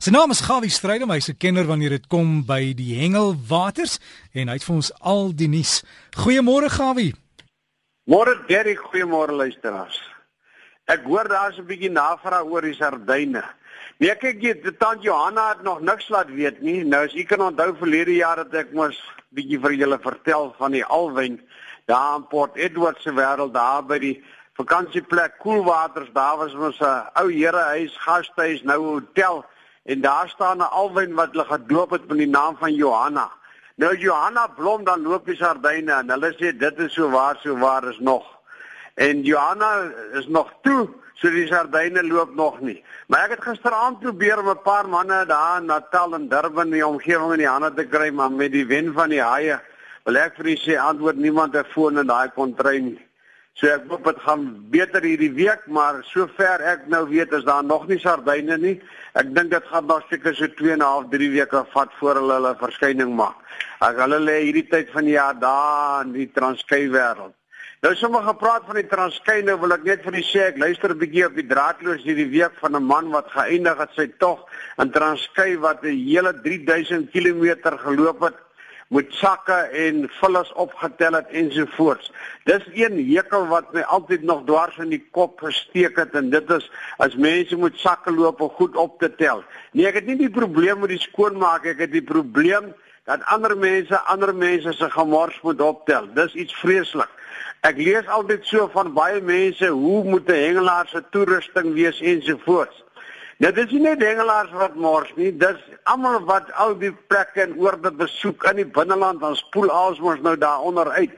Sy naam is Gawie Strydom, hy's 'n kenner wanneer dit kom by die hengelwaters en hy het vir ons al die nuus. Goeiemôre Gawie. Môre Derry, goeiemôre luisteraars. Ek hoor daar's 'n bietjie navraag oor die sardyne. Nee, kyk jy, die tant Johanna het nog niks laat weet nie. Nou as u kan onthou verlede jaar het ek mos bietjie vir julle vertel van die alwyn daar in Port Edward se wêreld daar by die vakansieplek Koelwaters. Daar was mos 'n ou herehuis, gastehuis, nou hotel en daar staan 'n alwyn wat hulle gedoop het met die naam van Johanna. Nou Johanna blom dan loop die sardyne en hulle sê dit is so waar so waar is nog. En Johanna is nog toe, so die sardyne loop nog nie. Maar ek het gisteraand probeer om 'n paar manne daar in Natal en Durban in die omgewing in die hande te kry, maar met die wen van die haie wil ek vir u sê antwoord niemand 'n foon in daai kontrein nie. So ek hoop dit gaan beter hierdie week, maar sover ek nou weet is daar nog nie sardyne nie. Ek dink dit gaan nog seker so 2 en 'n half, 3 weke vat voor hulle hulle verskyning maak. As hulle lê hierdie tyd van die jaar daar in die Transkei wêreld. Nou sommer gepraat van die Transkei, nou wil ek net vir u sê ek luister 'n bietjie op die draadloos hierdie week van 'n man wat geëindig het sy tog in Transkei wat 'n hele 3000 km geloop het met sakke en vullis opgetel het ensovoorts. Dis een hekel wat my altyd nog dwars in die kop gesteek het en dit is as mense moet sakke loop om goed op te tel. Nee, ek het nie die probleem met die skoonmaak, ek het die probleem dat ander mense ander mense se gemors moet optel. Dis iets vreeslik. Ek lees altyd so van baie mense hoe moet 'n hengelaar se toerusting wees ensovoorts. Dit is nie net hengelaars wat mors nie, dis almal wat al die plekke en oorde besoek in die binneland, dan spoel alsmos nou daaronder uit.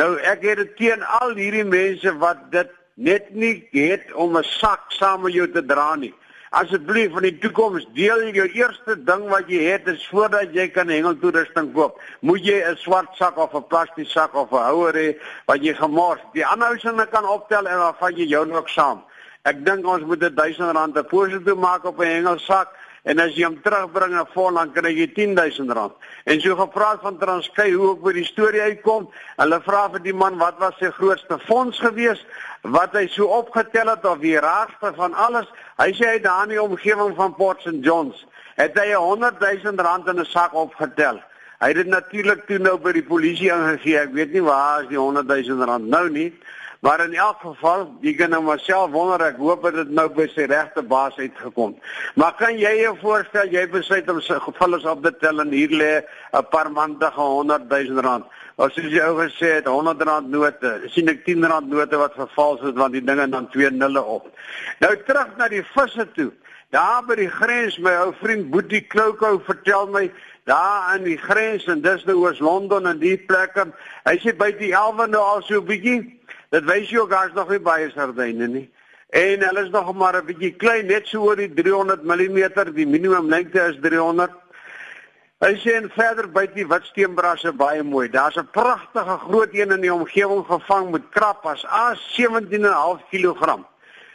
Nou ek het dit teen al hierdie mense wat dit net nie het om 'n sak saam met jou te dra nie. Asseblief in die toekoms deel jou eerste ding wat jy het is voordat jy kan hengeltoerusting koop, moet jy 'n swart sak of 'n plastiek sak of 'n houer hê wat jy gemors. Die ander ouens kan optel en dan vat jy jou ook saam. Ek dink ons moet 'n 1000 rand deposito maak op 'n hengelsak en as jy hom terugbring na vol dan kry jy 10000 rand. En so gepraat van Transkei hoe ook by die storie uitkom. Hulle vra vir die man wat was sy grootste fonds gewees wat hy so opgetel het of die raagste van alles. Hy sê hy daar in die omgewing van Port St Johns het hy 100000 rand in 'n sak opgetel. Hy het dit natuurlik toe nou by die polisie ingegee. Ek weet nie waar is die 100000 rand nou nie. Maar in elk geval, jy kan nou maar self wonder, ek hoop dit nou by sy regte baas uitgekom. Maar kan jy jou voorstel jy besluit om sy gevallers op te tel en hier lê 'n paar maande ge 100 000 rand. As jy ou gesê het 100 rand note, sien ek 10 rand note wat vervals het want die dinge dan twee nulle op. Nou terug na die visse toe. Daar by die grens my ou vriend Boetie Kloukou vertel my daar aan die grens en dis nou oos Londen en die plekke. Hy sê by die elwe nou al so 'n bietjie Dit wys ook daar's nog nie baie sardyne nie. En hulle is nog maar 'n bietjie klein, net so oor die 300 mm, die minimum lengte is 300. Hy sê en verder byt die witsteenbrasse baie mooi. Daar's 'n pragtige groot een in die omgewing gevang met krap as A 17.5 kg.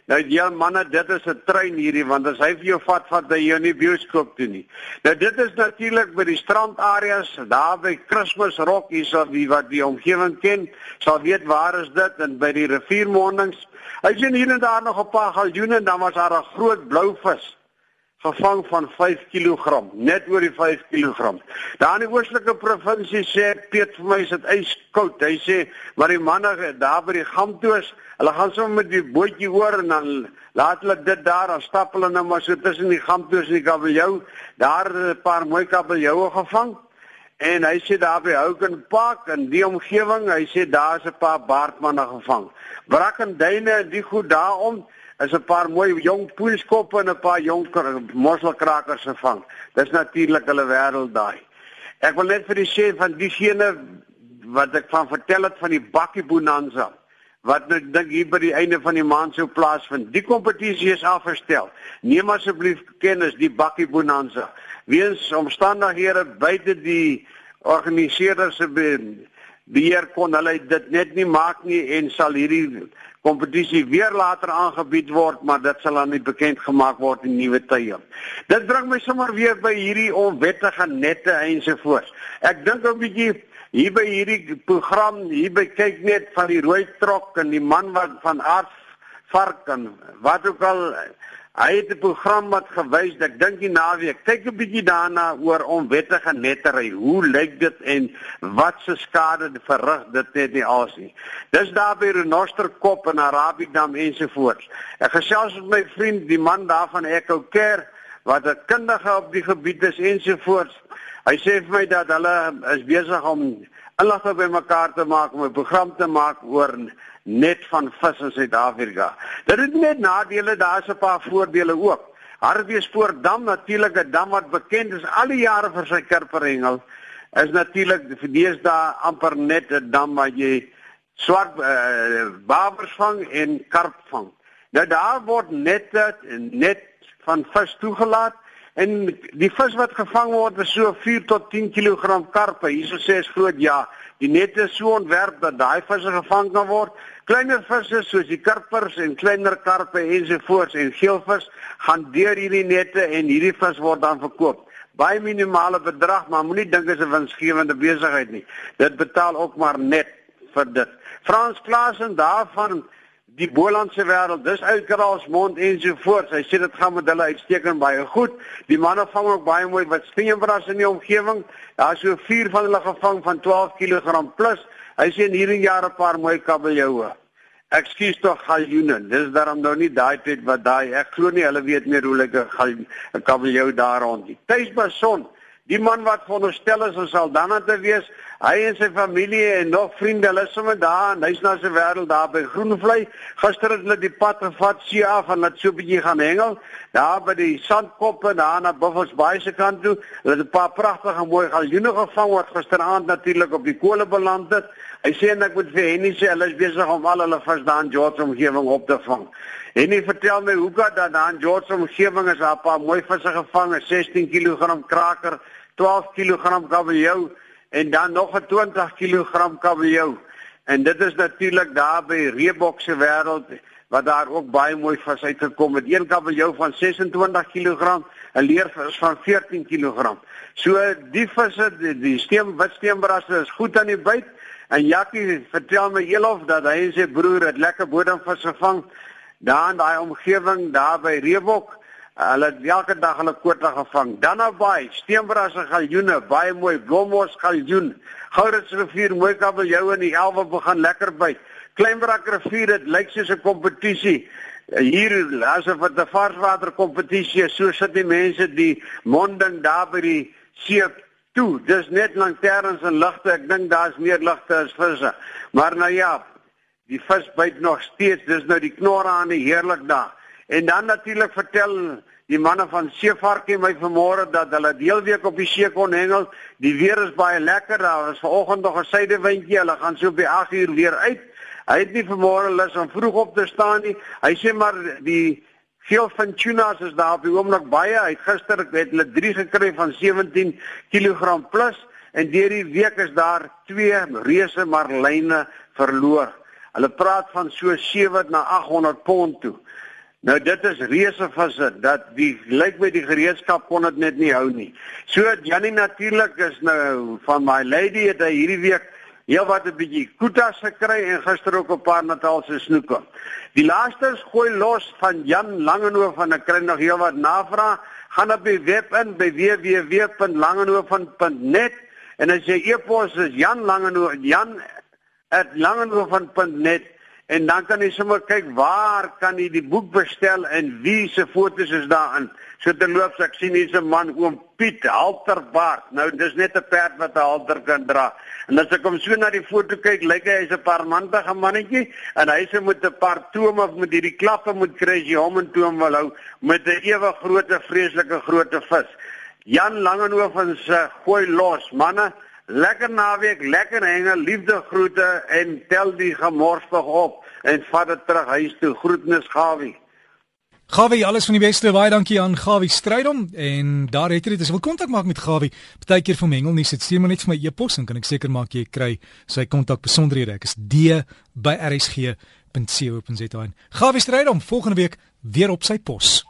Nou ja manne, dit is 'n trein hierdie want as hy vir jou vat vat hy jou nie bioskoop toe nie. Nou dit is natuurlik by die strandareas, daar by Kersfees Rock hier so wie wat die omgewing ken, sal weet waar is dit en by die riviermondings. Hy sien hier en daar nog 'n paar galjoene en dan was daar 'n groot blou vis gevang van 5 kg, net oor die 5 kg. Daar in die oostelike provinsie sê Piet vir my is dit yskoud. Hy sê maar die manne daar by die Gamtoos, hulle gaan sommer met die bootjie oor en dan laat hulle dit daar, dan stap hulle nou maar so tussen die Gamtoos en die kabeljou, daar 'n paar mooi kabeljoue gevang. En hy sê daar by Houken Park in die omgewing, hy sê daar's 'n paar baardmanne gevang. Brakkenduine en die goed daarom is 'n paar mooi jong poelskoppe en 'n paar jong mosselkrakers gevang. Dis natuurlik hulle wêreld daai. Ek wil net vir die sê van diegene wat ek van vertel het van die bakkie bonanza wat nou dink hier by die einde van die maand sou plaasvind. Die kompetisie is afgestel. Neem asseblief kennis die bakkie bonanza. Weens omstandighede buite die organiseerders se beheer kon hulle dit net nie maak nie en sal hierdie kompetisie weer later aangebied word, maar dit sal dan nie bekend gemaak word in nuwe tye. Dit bring my sommer weer by hierdie onwettige nette ensovoorts. Ek dink 'n bietjie hier by hierdie program, hier by kyk net van die rooi trok en die man wat van aard vark en wat ook al Hy het 'n program wat gewys ek dink die naweek kyk 'n bietjie daarna oor onwettige nettery. Hoe lyk dit en wat se skade verrig dit net nie als nie. Dis daar by Renosterkop en Arabiekdam ensovoorts. Ek gesels met my vriend, die man daar van Echo Care wat 'n kundige op die gebied is ensovoorts. Hy sê vir my dat hulle is besig om inligting bymekaar te maak om 'n program te maak oor net van vis in Suid-Afrika. Dit het net nadele, daar's 'n paar voordele ook. Hartbeespoortdam natuurlik 'n dam wat bekend is al die jare vir sy karperengel is natuurlik deesdae amper net 'n dam waar jy swart uh, babers vang en karp vang. Nou daar word net net van vis toegelaat en die vis wat gevang word is so 4 tot 10 kg karpe. Hierso sê is groot ja. Die nette is so ontwerp dat daai visse gevang kan word. Kleiner visse soos die karpers en kleiner karpe ensovoorts en geelvis gaan deur hierdie nette en hierdie vis word dan verkoop. Baie minimale bedrag, maar moenie dink dit is 'n winsgewende besigheid nie. Dit betaal ook maar net vir dit. Frans Klaasen daarvan die Bolandse wêreld, dis uitkraalsmond en so voort. Hy sê dit gaan met hulle uitstekend baie goed. Die manne vang ook baie mooi wat steenbras in die omgewing. Daar is so 4 van hulle gevang van 12 kg plus. Hy sê hierdie jaar 'n paar mooi kabeljoue. Ekskuus tog galjoene. Dis daarom nou nie daai tyd wat daai ek glo nie hulle weet meer hoe lekker 'n kabeljou daar rond. Tuisbason Die man wat veronderstel is om Saldanha te wees, hy en sy familie en nog vriende, hulle is sommer daar in huis na se wêreld daar by Groenvlei. Gister het hulle die pad gevat see af en net so 'n bietjie gaan hengel daar by die sandkoppe daar na Buffels Bay se kant toe. Hulle het 'n paar pragtige mooi galjoene gevang wat gisteraand natuurlik op die kole beland het. Hy sê en ek moet vir Henny sê hulle is besig om al hulle vis daar in George omgewing op te vang. Henny vertel my hoe gaan dat daar in George omgewing is 'n paar mooi visse gevang, 'n 16 kg kraker 12 kg kabeljou en dan nog 'n 20 kg kabeljou. En dit is natuurlik daar by Reebok se wêreld wat daar ook baie mooi vis uitgekom het. Een kabeljou van 26 kg, 'n leervis van 14 kg. So die visse, die, die steen wit steenbrasse is goed aan die byt. En Jackie vertel my elof dat hy en sy broer het lekker bodemvis gevang daar in daai omgewing daar by Reebok. Hulle het elke dag hulle kwota gevang. Dan nou baie steenbrasse galjoene, baie mooi blommos galjoen. Gourits rivier mooi kabeljou in die elwe begin lekker byt. Kleinbrak rivier dit lyk soos 'n kompetisie. Hier asof dit 'n varswater kompetisie is. So sit die mense die monding daar by die see toe. Dis net lanterns en ligte. Ek dink daar's meer ligte as visse. Maar nou ja, die vis byt nog steeds. Dis nou die knorre aan die heerlik daar. En dan natuurlik vertel die manne van Seevarkie my vanmôre dat hulle deelweek op die see kon hengel. Die weer is baie lekker. Daar was vanoggend nog 'n suidewindjie. Hulle gaan so by 8uur weer uit. Hy het nie vanmôre lus om vroeg op te staan nie. Hy sê maar die veel van tunas is daar op die oomblik baie. Hy het gister het hulle 3 gekry van 17 kg plus en deur die week is daar twee reuse marline verloor. Hulle praat van so 7 na 800 pond toe. Nou dit is reuse visse dat die lyk by die gereedskap kon dit net nie hou nie. So Jannie natuurlik is nou van my lady het hy hierdie week heel wat 'n bietjie koetas gekry en gister ook 'n paar Natalse snoeke. Die laaste is gooi los van Jan Langenhoef van 'n kry nog heel wat navraag. Gaan op die web in by www.langenhoef.net en as jy e-pos is Jan Langenhoef Jan@langenhoef.net En dan kan jy sommer kyk waar kan jy die boek bestel en wie se fotos is daarin. So terloops ek sien hier's 'n man oom Piet Halterbaard. Nou dis net 'n perd wat 'n halter kan dra. En as ek hom so na die foto kyk, lyk hy hy's 'n parmantige mannetjie en hy's met 'n paar tome of met hierdie klappe moet kry as jy hom in toom wil hou met 'n ewe groote vreeslike groote vis. Jan Langenhoven van se gooi los manne. Lekker naweek, lekker henge, liefde groete en tel die gemorsdag op en vat dit terug huis toe. Groetnis Gawie. Gawie, alles van die beste. Baie dankie aan Gawie Strydom en daar het jy dit. As jy wil kontak maak met Gawie, partykeer van Mengel nie, sit stuur maar net vir my e-pos en kan ek seker maak jy kry sy kontak besonderhede. Ek is D by RSG.co.za. Gawie Strydom volgende week weer op sy pos.